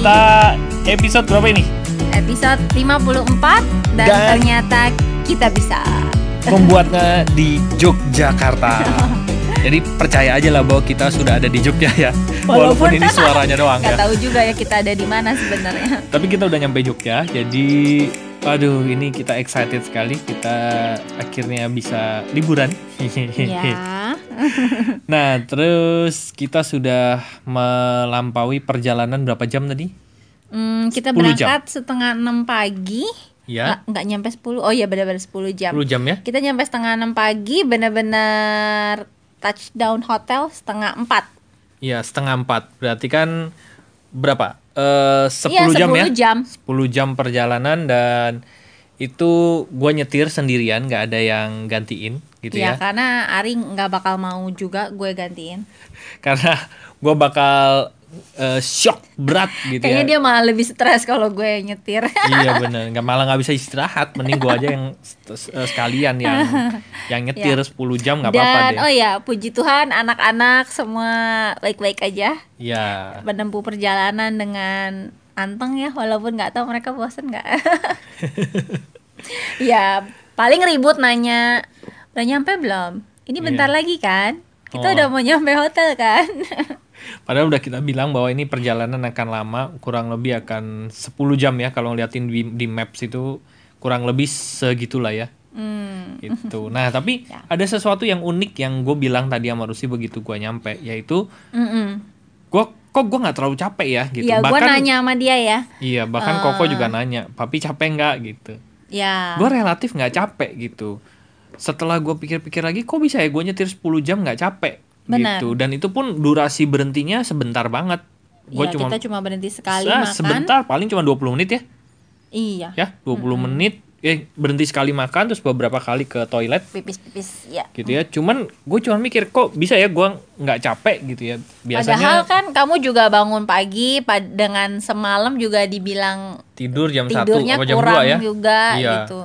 Kita episode berapa ini? Episode 54 dan, Dan- ternyata kita bisa. Membuatnya di Yogyakarta. Jadi percaya aja lah bahwa kita sudah ada di Jogja ya. Walaupun ini suaranya doang Gak ya. tahu juga ya kita ada di mana sebenarnya. Tapi kita udah nyampe Jogja. Jadi aduh ini kita excited sekali. Kita akhirnya bisa liburan. ya. Nah, terus kita sudah melampaui perjalanan berapa jam tadi? Hmm, 10 kita jam. berangkat setengah 6 pagi. Ya, Nggak, nggak nyampe 10. Oh iya benar-benar 10 jam. 10 jam ya. Kita nyampe setengah 6 pagi benar-benar touchdown hotel setengah 4. Iya, setengah empat. Berarti kan berapa? Eh 10 Iya, jam ya? 10 jam. 10 jam perjalanan dan itu gue nyetir sendirian, nggak ada yang gantiin gitu ya. Iya, karena Ari nggak bakal mau juga gue gantiin. Karena gue bakal eh, shock berat gitu Kayaknya ya. dia malah lebih stres kalau gue nyetir. iya bener, nggak malah nggak bisa istirahat. Mending gue aja yang eh, sekalian yang yang nyetir 10 jam nggak apa-apa Dan deh. oh ya, puji Tuhan anak-anak semua baik-baik aja Iya. menempuh perjalanan dengan anteng ya, walaupun nggak tahu mereka bosan nggak. ya paling ribut nanya udah nyampe belum? Ini bentar Iya. lagi kan? Kita Oh. udah mau nyampe hotel kan? Padahal udah kita bilang bahwa ini perjalanan akan lama, kurang lebih akan 10 jam ya kalau ngeliatin di, di maps itu kurang lebih segitulah ya. hmm. Gitu. Nah, tapi Ya. ada sesuatu yang unik yang gue bilang tadi sama Rusi begitu gue nyampe, yaitu Mm-mm. gue kok gue nggak terlalu capek ya gitu. Ya, gue nanya sama dia ya. Iya, bahkan Koko juga nanya, papi capek nggak gitu. Ya. Gue relatif nggak capek gitu. Setelah gue pikir-pikir lagi, kok bisa ya gue nyetir 10 jam nggak capek Benar. gitu. Dan itu pun durasi berhentinya sebentar banget. Gue ya, cuma kita cuma berhenti sekali Sa- makan. sebentar paling cuma 20 menit ya. Iya. Ya, 20 menit eh berhenti sekali makan terus beberapa kali ke toilet Pipis-pipis ya. gitu ya. Cuman gue cuma mikir kok bisa ya gue nggak capek gitu ya. Biasanya Padahal kan kamu juga bangun pagi pa- dengan semalam juga dibilang tidur jam 1 tidurnya apa jam kurang 2 ya. juga Iya. gitu.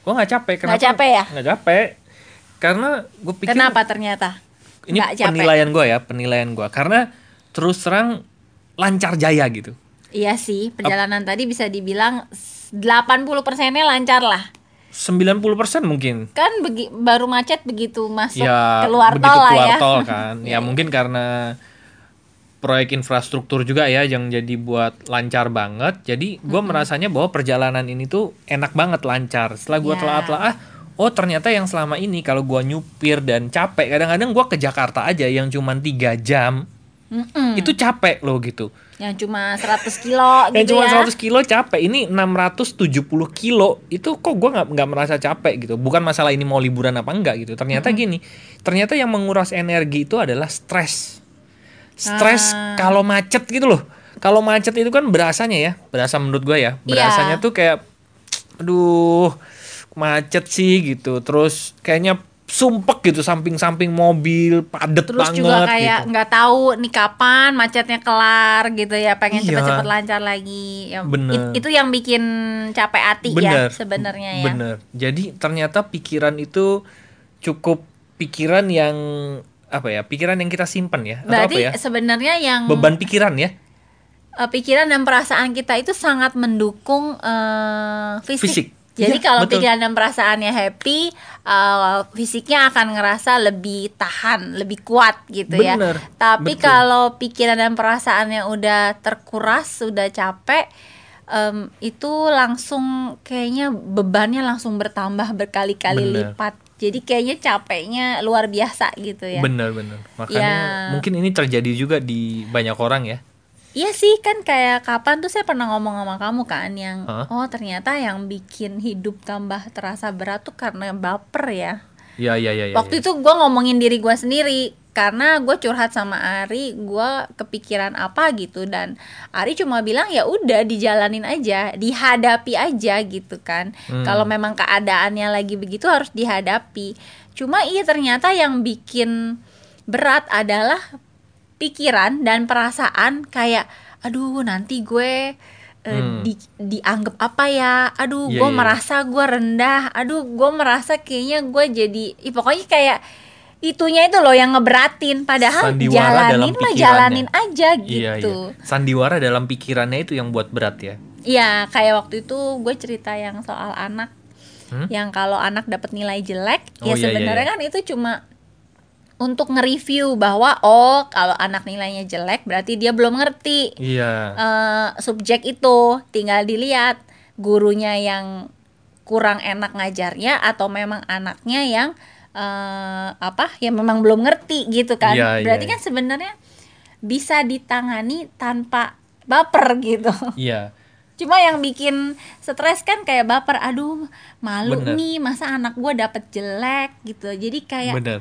Gue nggak capek. Kenapa? Nggak capek ya? Nggak capek. Karena gue pikir Kenapa ternyata? Ini Nggak penilaian gue ya, penilaian gue. Karena terus terang lancar jaya gitu. Iya sih, perjalanan tadi bisa dibilang s- 80 persennya lancar lah. 90% mungkin. Kan begi- baru macet begitu masuk ya keluar begitu tol lah keluar ya. tol kan. ya mungkin karena proyek infrastruktur juga ya yang jadi buat lancar banget. Jadi gue merasanya bahwa perjalanan ini tuh enak banget lancar. Setelah gue Ya. telah-telah oh ternyata yang selama ini kalau gue nyupir dan capek kadang-kadang gue ke Jakarta aja yang cuman tiga jam Mm-mm. itu capek loh gitu. Yang cuma 100 kilo yang gitu cuma ya. 100 kilo capek ini 670 kilo itu kok gue nggak nggak merasa capek gitu bukan masalah ini mau liburan apa enggak gitu ternyata gini ternyata yang menguras energi itu adalah stres stres Ah. kalau macet gitu loh kalau macet itu kan berasanya ya berasa menurut gue ya Iya. berasanya tuh kayak aduh macet sih gitu terus kayaknya sumpek gitu samping-samping mobil padet Terus banget juga kayak gitu. nggak tahu nih kapan macetnya kelar gitu ya, pengen Iya. cepet-cepet lancar lagi. Ya, Bener. it- itu yang bikin capek hati Bener, ya sebenarnya ya. Bener. Jadi ternyata pikiran itu cukup pikiran yang apa ya? Pikiran yang kita simpan ya? Atau Berarti apa ya? sebenarnya yang Beban pikiran ya? eh, pikiran dan perasaan kita itu sangat mendukung eh, fisik. Fisik. Jadi Iya, kalau betul. pikiran dan perasaannya happy, eh, fisiknya akan ngerasa lebih tahan, lebih kuat gitu Bener, ya. Tapi betul. kalau pikiran dan perasaannya udah terkuras, sudah capek, em, itu langsung kayaknya bebannya langsung bertambah berkali-kali Bener. lipat. Jadi kayaknya capeknya luar biasa gitu ya. Bener bener. Makanya Ya. mungkin ini terjadi juga di banyak orang ya. Iya sih kan kayak kapan tuh saya pernah ngomong sama kamu kan yang Hah? oh ternyata yang bikin hidup tambah terasa berat tuh karena baper ya. Iya iya iya. iya, Waktu iya. itu gue ngomongin diri gue sendiri karena gue curhat sama Ari, gue kepikiran apa gitu dan Ari cuma bilang ya udah dijalanin aja, dihadapi aja gitu kan. Hmm. Kalau memang keadaannya lagi begitu harus dihadapi. Cuma iya ternyata yang bikin berat adalah pikiran dan perasaan kayak aduh nanti gue eh, Hmm. di, dianggap apa ya aduh Iya, gue iya. merasa gue rendah aduh gue merasa kayaknya gue jadi ih, pokoknya kayak itunya itu loh yang ngeberatin padahal Sandiwara jalanin mah jalanin aja Iya, gitu iya. Sandiwara dalam pikirannya itu yang buat berat ya. Iya, kayak waktu itu gue cerita yang soal anak, Hmm? yang kalau anak dapat nilai jelek, Oh, ya iya, iya, sebenarnya iya. kan itu cuma untuk nge-review bahwa oh kalau anak nilainya jelek berarti dia belum ngerti Iya. eh, subjek itu, tinggal dilihat gurunya yang kurang enak ngajarnya atau memang anaknya yang eh, apa, yang memang belum ngerti gitu kan? Iya, iya, berarti iya. kan sebenarnya bisa ditangani tanpa baper gitu. Iya. Cuma yang bikin stres kan kayak baper, aduh malu Bener. nih masa anak gua dapet jelek gitu. Jadi kayak Bener.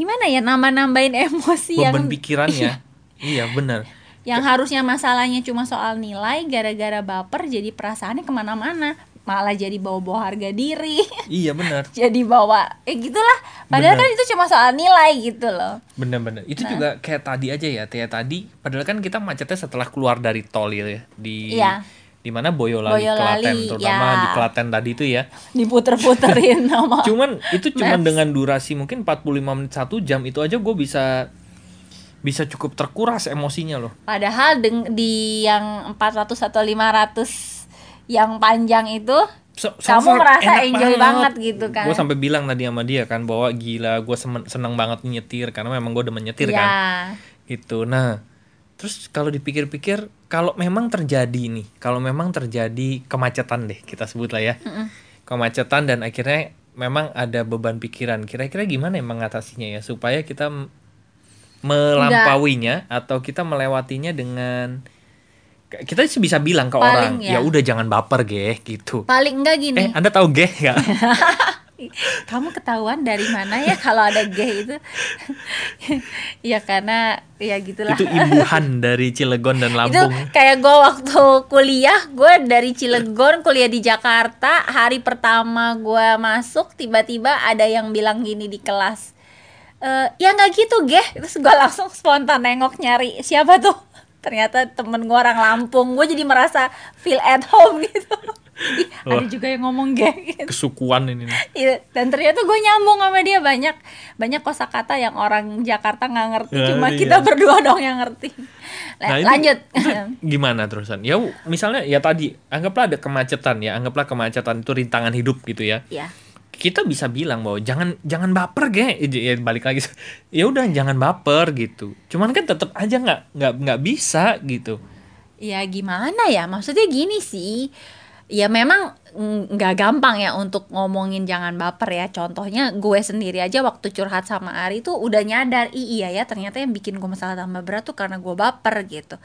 Gimana ya nambah-nambahin emosi yang Beban pikirannya. iya, bener. yang harusnya masalahnya cuma soal nilai gara-gara baper jadi perasaannya ke mana-mana malah jadi bawa-bawa harga diri Iya, bener. jadi bawa eh gitulah padahal Bener. kan itu cuma soal nilai gitu loh Bener-bener. Itu Nah. juga kayak tadi aja ya, kayak tadi. Padahal kan kita macetnya setelah keluar dari tol ya, di Iya. Di mana Boyolali, Boyolali, Klaten, terutama ya. di Klaten tadi itu ya. diputer-puterin sama Cuman itu cuman Maps. dengan durasi mungkin 45 menit satu jam itu aja gue bisa bisa cukup terkuras emosinya loh. padahal deng- di yang 400 atau 500 yang panjang itu So- Kamu so far merasa enjoy banget gitu kan. Gue sampai bilang tadi sama dia kan bahwa gila gue seneng banget nyetir karena memang gue udah menyetir kan. ya Gitu. Nah, terus kalau dipikir-pikir kalau memang terjadi nih, kalau memang terjadi kemacetan deh kita sebut lah ya. Kemacetan dan akhirnya memang ada beban pikiran. Kira-kira gimana ya mengatasinya ya supaya kita melampauinya atau kita melewatinya dengan kita bisa bilang ke orang, Paling ya. ya udah jangan baper geh gitu. paling enggak gini Eh, Anda tahu geh nggak? kamu ketahuan dari mana ya kalau ada gay itu? Ya karena ya gitulah. Itu imbuhan dari Cilegon dan itu Lampung. kayak gue waktu kuliah gue dari Cilegon kuliah di Jakarta hari pertama gue masuk tiba-tiba ada yang bilang gini di kelas "Eh, ya nggak gitu geh terus gue langsung spontan nengok nyari siapa tuh? Ternyata temen gue orang Lampung. Gue jadi merasa feel at home gitu ada juga yang ngomong geh gitu. Kesukuan ini. Iya, dan ternyata gue nyambung sama dia banyak banyak kosakata yang orang Jakarta nggak ngerti, Ya, cuma iya. kita berdua dong yang ngerti. Nah, Nah, itu- lanjut. Gimana terusan? Ya misalnya ya tadi anggaplah ada kemacetan ya, anggaplah kemacetan itu rintangan hidup gitu ya. ya, Kita bisa bilang bahwa jangan jangan baper ge, ya balik lagi. Ya udah jangan baper gitu. Cuman kan tetap aja nggak nggak nggak bisa gitu. ya gimana ya? Maksudnya gini sih. Ya memang nggak gampang ya untuk ngomongin jangan baper ya. Contohnya gue sendiri aja waktu curhat sama Ari tuh udah nyadar, "Ih, iya ya ternyata yang bikin gue masalah tambah berat tuh karena gue baper gitu.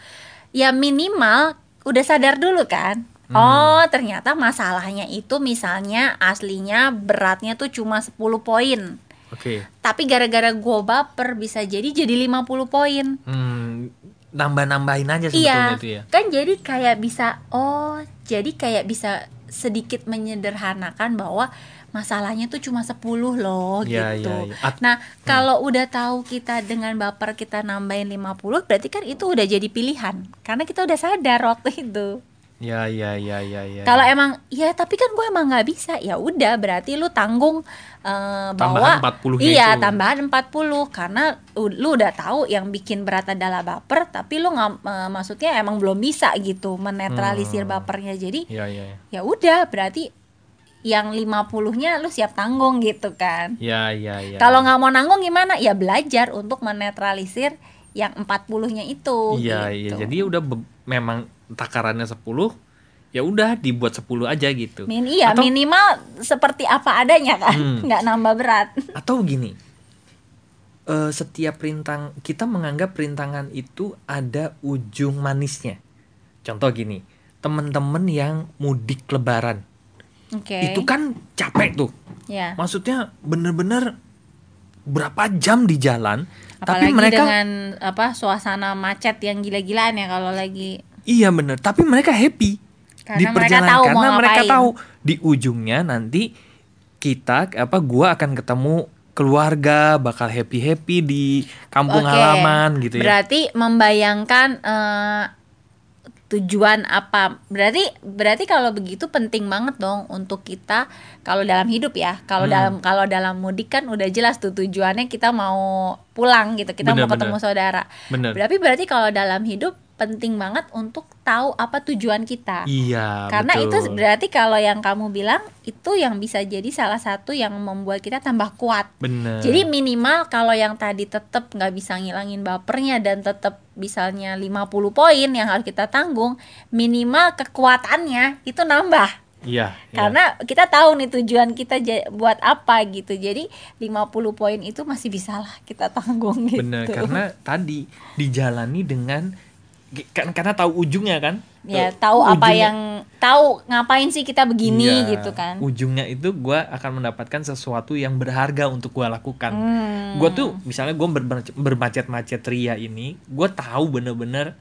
Ya minimal udah sadar dulu kan. Oh, ternyata masalahnya itu misalnya aslinya beratnya tuh cuma 10 poin. Oke. Tapi gara-gara gue baper bisa jadi jadi 50 poin. Hmm, nambah-nambahin aja sebetulnya Iya, itu ya. kan jadi kayak bisa oh, jadi kayak bisa sedikit menyederhanakan bahwa masalahnya tuh cuma 10 loh Iya, gitu. iya. At- Nah, kalau udah tahu kita dengan baper kita nambahin 50, berarti kan itu udah jadi pilihan. Karena kita udah sadar waktu itu. Ya ya ya ya ya. Kalau emang ya tapi kan gue emang nggak bisa ya udah berarti lu tanggung eh, bahwa Tambahan 40-nya iya itu. tambahan 40 karena lu udah tahu yang bikin berat adalah baper tapi lu nggak eh, maksudnya emang belum bisa gitu menetralisir Hmm. bapernya jadi Ya ya ya. ya udah berarti yang 50-nya lu siap tanggung gitu kan Ya ya ya. kalau nggak mau nanggung gimana ya belajar untuk menetralisir yang 40-nya itu Iya iya. gitu. Jadi udah memang takarannya 10 ya udah dibuat 10 aja gitu. Min iya Atau- minimal seperti apa adanya kan, Hmm. nggak nambah berat. Atau gini. eh, setiap rintang kita menganggap rintangan itu ada ujung manisnya. Contoh gini, temen-temen yang mudik lebaran. Oke. Itu kan capek tuh. ya. Maksudnya bener-bener berapa jam di jalan, tapi Apalagi mereka dengan apa suasana macet yang gila-gilaan ya kalau lagi Iya bener, tapi mereka happy. Karena di mereka perjalanan tahu mau karena mereka tahu. Di ujungnya nanti kita apa gua akan ketemu keluarga bakal happy happy di kampung Oke, halaman gitu ya. Berarti membayangkan eh, tujuan apa? Berarti berarti kalau begitu penting banget dong untuk kita kalau dalam hidup ya. Kalau Hmm. dalam kalau dalam mudik kan udah jelas tuh tujuannya kita mau pulang gitu kita Bener, mau ketemu bener. saudara. Bener. Berarti berarti kalau dalam hidup penting banget untuk tahu apa tujuan kita iya karena itu betul. berarti kalau yang kamu bilang itu yang bisa jadi salah satu yang membuat kita tambah kuat bener jadi minimal kalau yang tadi tetap nggak bisa ngilangin bapernya dan tetap misalnya 50 poin yang harus kita tanggung, minimal kekuatannya itu nambah. iya iya. Karena kita tahu nih tujuan kita buat apa gitu. Jadi 50 poin itu masih bisa lah kita tanggung gitu. bener karena tadi dijalani dengan kan karena tahu ujungnya kan ya tahu apa ujungnya- yang tahu ngapain sih kita begini Iya, gitu kan. ujungnya itu gue akan mendapatkan sesuatu yang berharga untuk gue lakukan Hmm. gue tuh misalnya gue bermacet-macet ria ini gue tahu bener-bener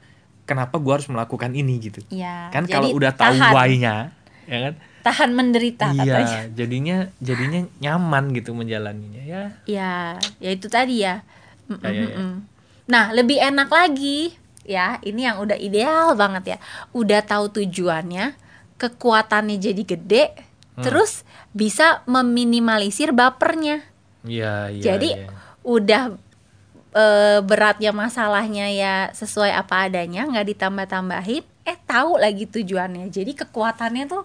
kenapa gue harus melakukan ini gitu Iya, kan kalau udah tahu why-nya ya kan tahan menderita katanya. iya jadinya jadinya nyaman gitu menjalaninya ya Ya, ya itu tadi ya. Mm, Ya, ya, mm, ya. mm. Nah, lebih enak lagi ya. Ini yang udah ideal banget ya. Udah tahu tujuannya, kekuatannya jadi gede, Hmm. terus bisa meminimalisir bapernya. iya iya jadi iya. udah eh, beratnya masalahnya ya sesuai apa adanya, nggak ditambah-tambahin. Eh tahu lagi tujuannya. Jadi kekuatannya tuh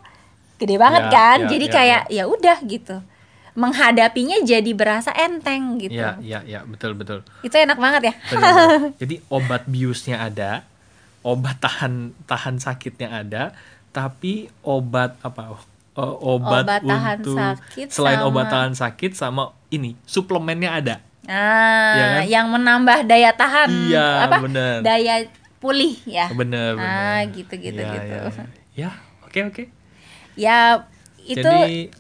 gede banget Ya, kan. ya, jadi ya, kayak ya udah gitu. Menghadapinya jadi berasa enteng gitu. iya iya iya betul betul Itu enak banget ya. Bener-bener. Jadi obat biusnya ada, obat tahan tahan sakitnya ada, tapi obat apa? o- obat, Obat tahan untuk sakit selain sama- obat tahan sakit sama ini suplemennya ada. Nah, Iya kan? yang menambah daya tahan Iya, apa? bener. Daya pulih ya. Bener bener. Ah, gitu, gitu, Iya, gitu. iya. Ya, oke oke. Ya itu Jadi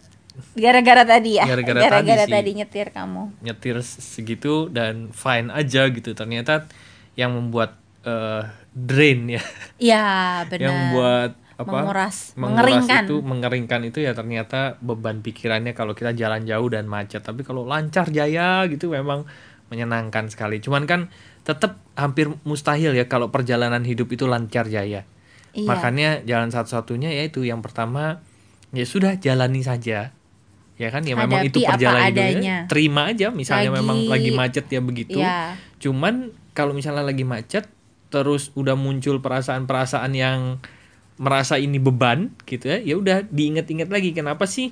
gara-gara tadi ya. Gara-gara tadi sih. tadi nyetir kamu. nyetir segitu dan fine aja gitu. Ternyata yang membuat eh, drain ya, Iya, benar. yang membuat apa? menguras, menguras mengeringkan. itu mengeringkan itu ya ternyata beban pikirannya kalau kita jalan jauh dan macet tapi kalau lancar jaya gitu memang menyenangkan sekali cuman kan tetap hampir mustahil ya kalau perjalanan hidup itu lancar jaya Iya. makanya jalan satu-satunya yaitu yang pertama ya sudah jalani saja ya kan ya memang Hadapi itu apa perjalanan hidupnya adanya. terima aja misalnya Lagi- memang lagi macet ya begitu Iya. cuman kalau misalnya lagi macet terus udah muncul perasaan-perasaan yang merasa ini beban gitu ya ya udah diinget-inget lagi kenapa sih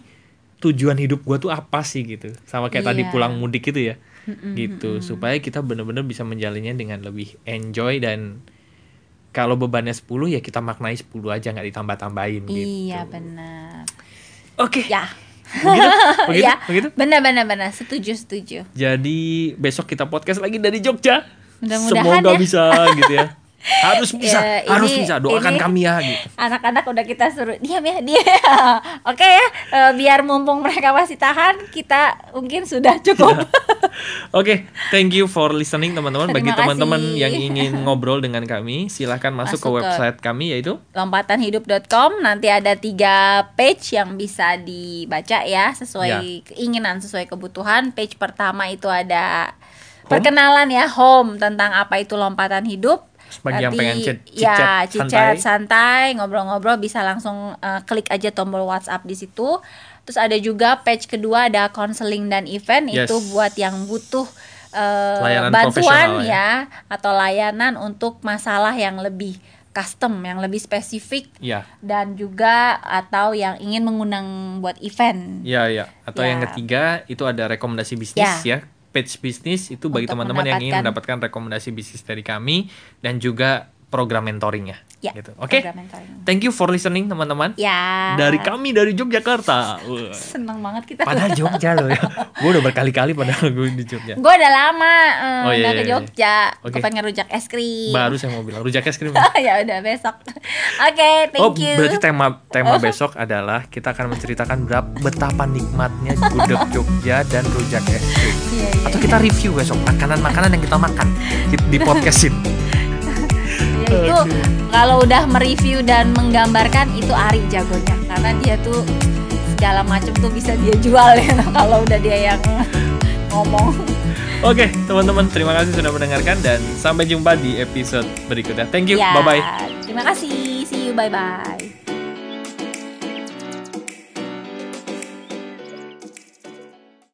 tujuan hidup gua tuh apa sih gitu sama kayak tadi Iya. pulang mudik gitu ya gitu supaya kita bener-bener bisa menjalinnya dengan lebih enjoy dan kalau bebannya 10 ya kita maknai 10 aja nggak ditambah-tambahin gitu Iya, benar. oke Ya. Begitu begitu ya. begitu Benar benar benar. Setuju setuju. jadi besok kita podcast lagi dari Jogja Mudah-mudahan semoga ya. bisa gitu ya harus bisa Ya, harus ini- bisa doakan ini- kami ya gitu Anak-anak udah kita suruh diam ya, diam ya. Oke ya, eh, biar mumpung mereka masih tahan, kita mungkin sudah cukup. Oke, thank you for listening teman-teman. Bagi teman-teman yang ingin ngobrol dengan kami, silahkan masuk, ke Masuk ke- website kami yaitu lompatanhidup.com nanti ada tiga page yang bisa dibaca ya sesuai Ya. keinginan sesuai kebutuhan page pertama itu ada Home. perkenalan ya home tentang apa itu lompatan hidup Bagi yang pengen chat- ya chit-chat santai ngobrol-ngobrol bisa langsung eh, klik aja tombol WhatsApp di situ terus ada juga page kedua ada counseling dan event Yes. itu buat yang butuh Layanan bantuan ya. ya atau layanan untuk masalah yang lebih custom yang lebih spesifik ya, dan juga atau yang ingin mengundang buat event. ya, ya. Atau Ya. yang ketiga itu ada rekomendasi bisnis ya. Page bisnis itu bagi teman-teman yang ingin mendapatkan rekomendasi bisnis dari kami dan juga program mentoringnya. Ya, Gitu. Oke. mentoring. Thank you for listening teman-teman. Ya. Dari kami dari Yogyakarta. Wah. Seneng banget kita. Padahal Jogja loh ya. Gue udah berkali-kali padahal gue di Jogja. Gue udah lama eh, Oh, iya, udah iya, ke iya. Jogja. Oke. Gue pengen rujak es krim. Baru saya mau bilang rujak es krim. ya udah besok. Oke, thank oh, you. berarti tema tema besok adalah kita akan menceritakan berapa betapa nikmatnya gudeg Jogja dan rujak es krim. Iya, iya. Atau kita review besok makanan-makanan yang kita makan di, di podcastin. Itu kalau udah mereview dan menggambarkan itu Ari jagonya karena dia tuh segala macam tuh bisa dia jual ya kalau udah dia yang ngomong. Oke, teman-teman, terima kasih sudah mendengarkan dan sampai jumpa di episode berikutnya. Thank you. Ya, Bye bye. Terima kasih. See you. Bye bye.